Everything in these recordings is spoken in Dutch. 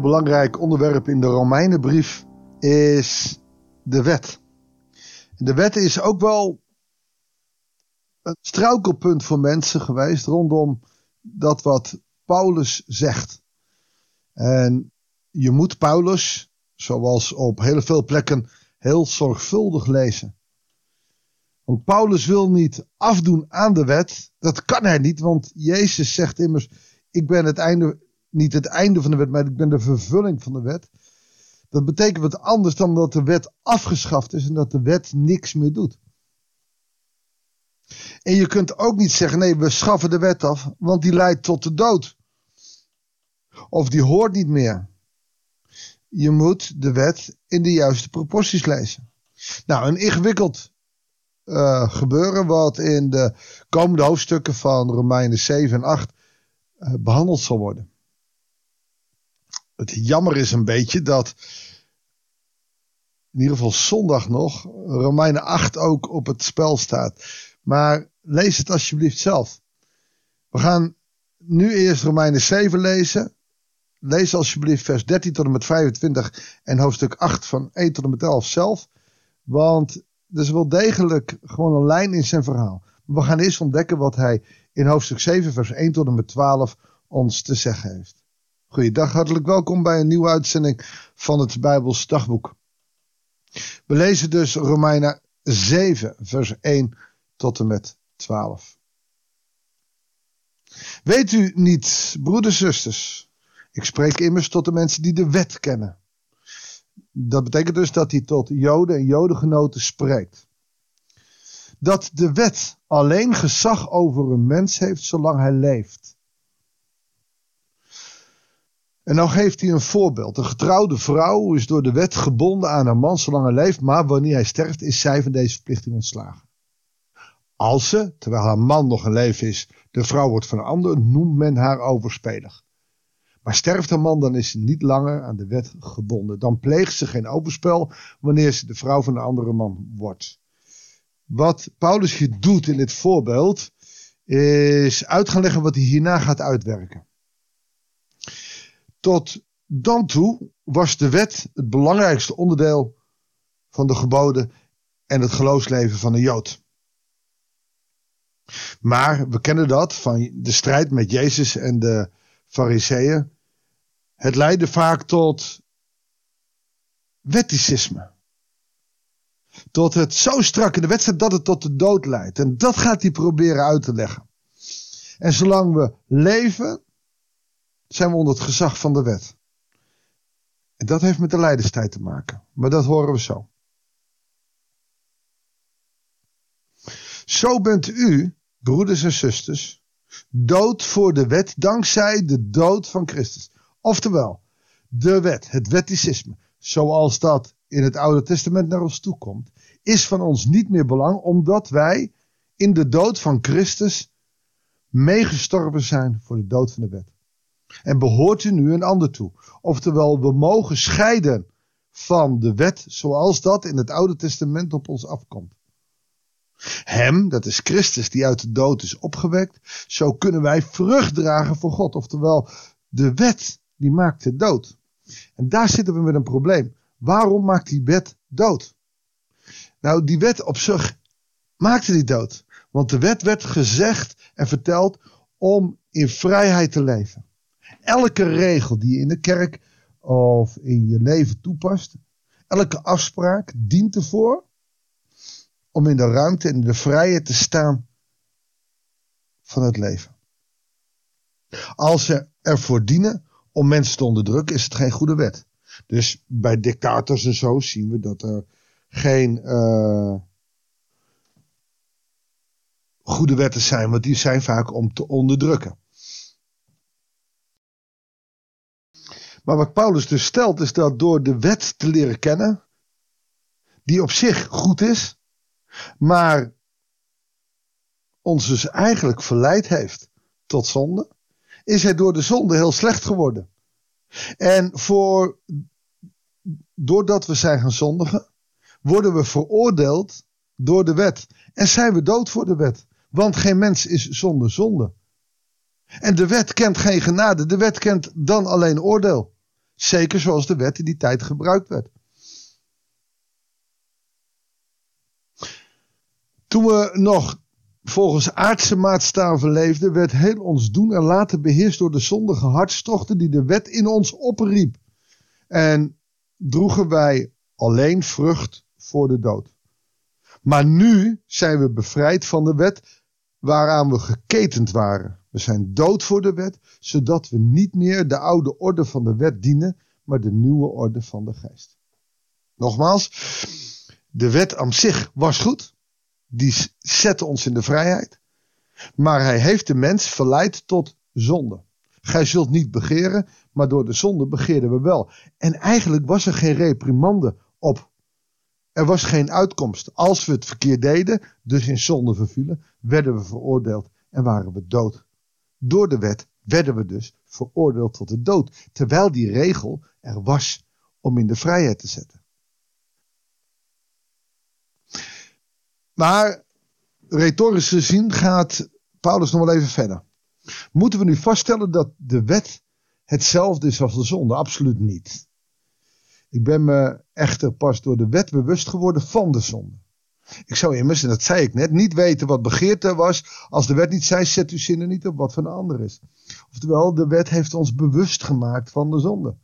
belangrijk onderwerp in de Romeinenbrief is de wet. De wet is ook wel een struikelpunt voor mensen geweest rondom dat wat Paulus zegt. En je moet Paulus, zoals op heel veel plekken, heel zorgvuldig lezen. Want Paulus wil niet afdoen aan de wet. Dat kan hij niet, want Jezus zegt immers: Ik ben het einde, niet het einde van de wet, maar ik ben de vervulling van de wet. Dat betekent wat anders dan dat de wet afgeschaft is en dat de wet niks meer doet. En je kunt ook niet zeggen: nee, we schaffen de wet af, want die leidt tot de dood. Of die hoort niet meer. Je moet de wet in de juiste proporties lezen. Nou, een ingewikkeld uh, gebeuren wat in de komende hoofdstukken van Romeinen 7 en 8 uh, eh, behandeld zal worden. Het jammer is een beetje dat in ieder geval zondag nog Romeinen 8 ook op het spel staat. Maar lees het alsjeblieft zelf. We gaan nu eerst Romeinen 7 lezen. Lees alsjeblieft vers 13 tot en met 25 en hoofdstuk 8 van 1 tot en met 11 zelf. Want er is wel degelijk gewoon een lijn in zijn verhaal. We gaan eerst ontdekken wat hij in hoofdstuk 7 vers 1 tot en met 12 ons te zeggen heeft. Goeiedag, hartelijk welkom bij een nieuwe uitzending van het Bijbels dagboek. We lezen dus Romeinen 7 vers 1 tot en met 12. Weet u niet, broeders en zusters, ik spreek immers tot de mensen die de wet kennen. Dat betekent dus dat hij tot Joden en Jodengenoten spreekt. Dat de wet alleen gezag over een mens heeft zolang hij leeft. En nou geeft hij een voorbeeld. Een getrouwde vrouw is door de wet gebonden aan haar man zolang hij leeft, maar wanneer hij sterft is zij van deze verplichting ontslagen. Als ze, terwijl haar man nog in leven is, de vrouw wordt van een ander, noemt men haar overspelig. Maar sterft een man, dan is ze niet langer aan de wet gebonden. Dan pleegt ze geen overspel wanneer ze de vrouw van een andere man wordt. Wat Paulus hier doet in dit voorbeeld, is uit gaan leggen wat hij hierna gaat uitwerken. Tot dan toe was de wet het belangrijkste onderdeel van de geboden en het geloofsleven van een Jood. Maar we kennen dat van de strijd met Jezus en de Fariseeën. Het leidde vaak tot wetticisme. Tot het zo strak in de wedstrijd dat het tot de dood leidt. En dat gaat hij proberen uit te leggen. En zolang we leven, zijn we onder het gezag van de wet. En dat heeft met de leiderstijd te maken. Maar dat horen we zo. Zo bent u, broeders en zusters, dood voor de wet dankzij de dood van Christus. Oftewel, de wet, het wetticisme, zoals dat in het Oude Testament naar ons toe komt, is van ons niet meer belang, omdat wij in de dood van Christus meegestorven zijn voor de dood van de wet. En behoort u nu een ander toe. Oftewel, we mogen scheiden van de wet zoals dat in het Oude Testament op ons afkomt. Hem, dat is Christus die uit de dood is opgewekt, zo kunnen wij vrucht dragen voor God. Oftewel, de wet die maakt dood. En daar zitten we met een probleem. Waarom maakt die wet dood? Nou, die wet op zich maakte die dood. Want de wet werd gezegd en verteld om in vrijheid te leven. Elke regel die je in de kerk of in je leven toepast, elke afspraak dient ervoor om in de ruimte en de vrijheid te staan van het leven. Als ze ervoor dienen om mensen te onderdrukken, is het geen goede wet. Dus bij dictators en zo zien we dat er geen uh, goede wetten zijn, want die zijn vaak om te onderdrukken. Maar wat Paulus dus stelt, is dat door de wet te leren kennen, die op zich goed is, maar ons dus eigenlijk verleid heeft tot zonde, is hij door de zonde heel slecht geworden. En voor, doordat we zijn gaan zondigen, worden we veroordeeld door de wet. En zijn we dood voor de wet. Want geen mens is zonder zonde. En de wet kent geen genade. De wet kent dan alleen oordeel. Zeker zoals de wet in die tijd gebruikt werd. Toen we nog volgens aardse maatstaven leefden, werd heel ons doen en laten beheerst door de zondige hartstochten die de wet in ons opriep. En droegen wij alleen vrucht voor de dood. Maar nu zijn we bevrijd van de wet waaraan we geketend waren. We zijn dood voor de wet, zodat we niet meer de oude orde van de wet dienen, maar de nieuwe orde van de geest. Nogmaals, de wet aan zich was goed. Die zette ons in de vrijheid. Maar hij heeft de mens verleid tot zonde. Gij zult niet begeren, maar door de zonde begeerden we wel. En eigenlijk was er geen reprimande op. Er was geen uitkomst. Als we het verkeerd deden, dus in zonde vervielen, werden we veroordeeld en waren we dood. Door de wet werden we dus veroordeeld tot de dood. Terwijl die regel er was om in de vrijheid te zetten. Maar retorisch gezien gaat Paulus nog wel even verder. Moeten we nu vaststellen dat de wet hetzelfde is als de zonde? Absoluut niet. Ik ben me echter pas door de wet bewust geworden van de zonde. Ik zou immers, en dat zei ik net, niet weten wat begeerte was. Als de wet niet zei, zet uw zinnen niet op wat van de ander is. Oftewel, de wet heeft ons bewust gemaakt van de zonde.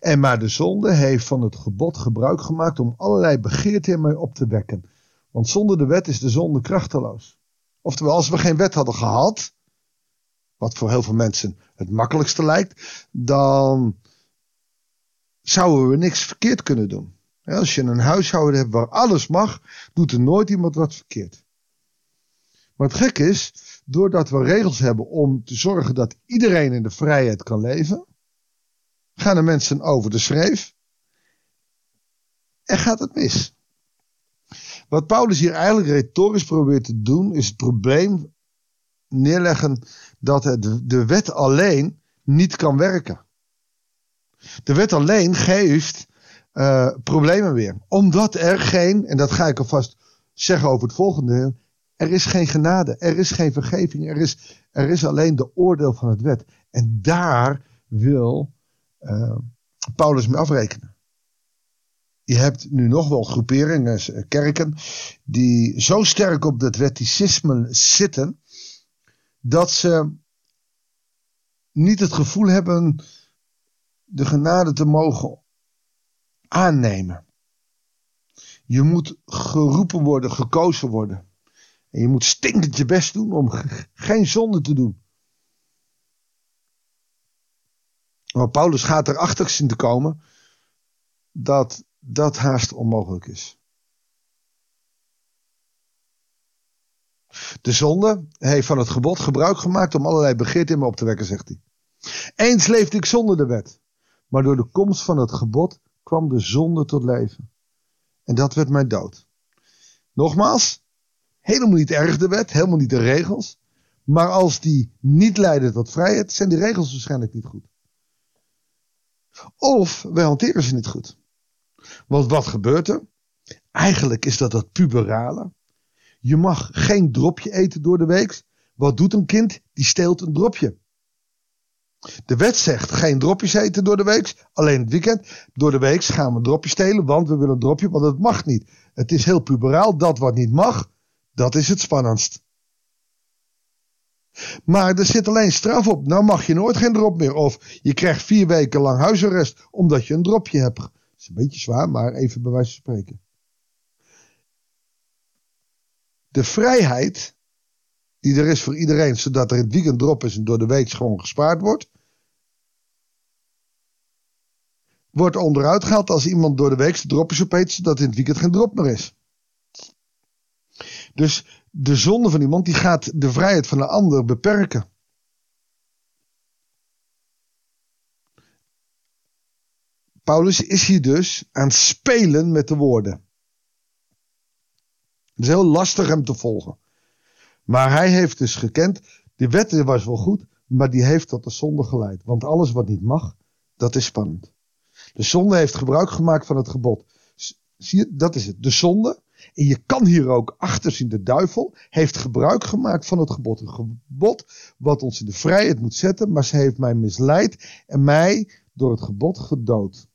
En maar de zonde heeft van het gebod gebruik gemaakt om allerlei begeerten in mij op te wekken. Want zonder de wet is de zonde krachteloos. Oftewel, als we geen wet hadden gehad, wat voor heel veel mensen het makkelijkste lijkt, dan zouden we niks verkeerd kunnen doen. Als je een huishouden hebt waar alles mag, doet er nooit iemand wat verkeerd. Maar het gek is, doordat we regels hebben om te zorgen dat iedereen in de vrijheid kan leven, gaan de mensen over de schreef en gaat het mis. Wat Paulus hier eigenlijk retorisch probeert te doen, is het probleem neerleggen dat de wet alleen niet kan werken. De wet alleen geeft uh, problemen weer. Omdat er geen, en dat ga ik alvast zeggen over het volgende er is geen genade, er is geen vergeving, er is, er is alleen de oordeel van het wet. En daar wil uh, Paulus mee afrekenen. Je hebt nu nog wel groeperingen, eh, kerken, die zo sterk op dat wetticisme zitten, dat ze niet het gevoel hebben de genade te mogen aannemen. Je moet geroepen worden, gekozen worden. En je moet stinkend je best doen om geen zonde te doen. Maar Paulus gaat erachter zien te komen dat dat haast onmogelijk is. De zonde heeft van het gebod gebruik gemaakt om allerlei begeerten in me op te wekken, zegt hij. Eens leefde ik zonder de wet, maar door de komst van het gebod kwam de zonde tot leven. En dat werd mijn dood. Nogmaals, helemaal niet erg de wet, helemaal niet de regels. Maar als die niet leiden tot vrijheid, zijn die regels waarschijnlijk niet goed. Of wij hanteren ze niet goed. Want wat gebeurt er? Eigenlijk is dat dat puberale. Je mag geen dropje eten door de week. Wat doet een kind? Die steelt een dropje. De wet zegt geen dropjes eten door de week, alleen het weekend. Door de week gaan we een dropje stelen, want we willen dropje, want het mag niet. Het is heel puberaal, dat wat niet mag, dat is het spannendst. Maar er zit alleen straf op. Nou mag je nooit geen drop meer. Of je krijgt vier weken lang huisarrest omdat je een dropje hebt. Dat is een beetje zwaar, maar even bij wijze van spreken. De vrijheid die er is voor iedereen, zodat er het weekend drop is en door de week gewoon gespaard wordt. Wordt onderuit gehaald als iemand door de week de dropjes opeet, zodat in het weekend geen drop meer is. Dus de zonde van iemand die gaat de vrijheid van de ander beperken. Paulus is hier dus aan het spelen met de woorden. Het is heel lastig hem te volgen. Maar hij heeft dus gekend, de wet was wel goed, maar die heeft tot de zonde geleid. Want alles wat niet mag, dat is spannend. De zonde heeft gebruik gemaakt van het gebod. Zie je, dat is het. De zonde, en je kan hier ook achter zien, de duivel heeft gebruik gemaakt van het gebod. Een gebod wat ons in de vrijheid moet zetten, maar ze heeft mij misleid en mij door het gebod gedood.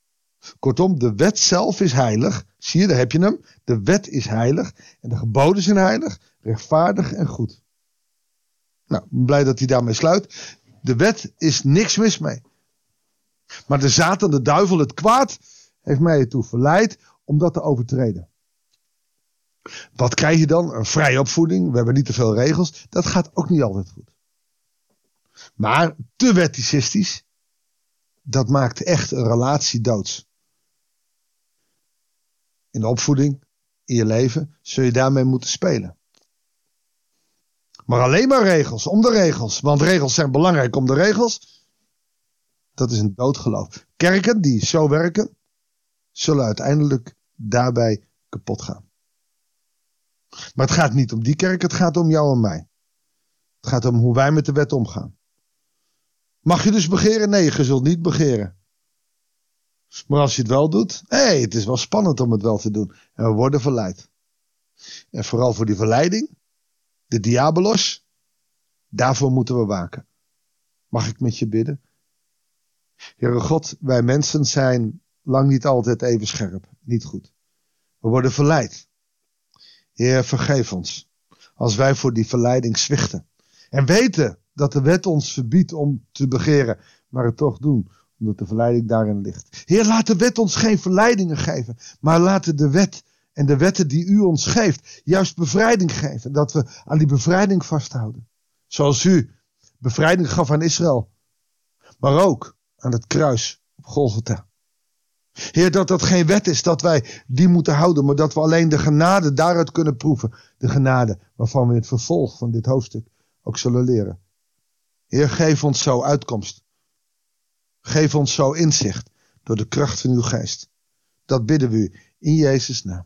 Kortom, de wet zelf is heilig. Zie je, daar heb je hem. De wet is heilig. En de geboden zijn heilig, rechtvaardig en goed. Nou, blij dat hij daarmee sluit. De wet is niks mis mee. Maar de Satan, de duivel, het kwaad, heeft mij ertoe verleid om dat te overtreden. Wat krijg je dan? Een vrije opvoeding. We hebben niet te veel regels. Dat gaat ook niet altijd goed. Maar te weticistisch, dat maakt echt een relatie doods. In de opvoeding, in je leven, zul je daarmee moeten spelen. Maar alleen maar regels, om de regels. Want regels zijn belangrijk om de regels. Dat is een doodgeloof. Kerken die zo werken, zullen uiteindelijk daarbij kapot gaan. Maar het gaat niet om die kerk, het gaat om jou en mij. Het gaat om hoe wij met de wet omgaan. Mag je dus begeren? Nee, je zult niet begeren. Maar als je het wel doet, hé, het is wel spannend om het wel te doen. En we worden verleid. En vooral voor die verleiding, de diabolos, daarvoor moeten we waken. Mag ik met je bidden? Heere God, wij mensen zijn lang niet altijd even scherp, niet goed. We worden verleid. Heer, vergeef ons als wij voor die verleiding zwichten. En weten dat de wet ons verbiedt om te begeren, maar het toch doen, omdat de verleiding daarin ligt. Heer, laat de wet ons geen verleidingen geven, maar laat de wet en de wetten die u ons geeft, juist bevrijding geven. Dat we aan die bevrijding vasthouden. Zoals u bevrijding gaf aan Israël, maar ook aan het kruis op Golgotha. Heer, dat dat geen wet is dat wij die moeten houden, maar dat we alleen de genade daaruit kunnen proeven. De genade waarvan we het vervolg van dit hoofdstuk ook zullen leren. Heer, geef ons zo uitkomst. Geef ons zo inzicht door de kracht van uw geest. Dat bidden we u in Jezus' naam.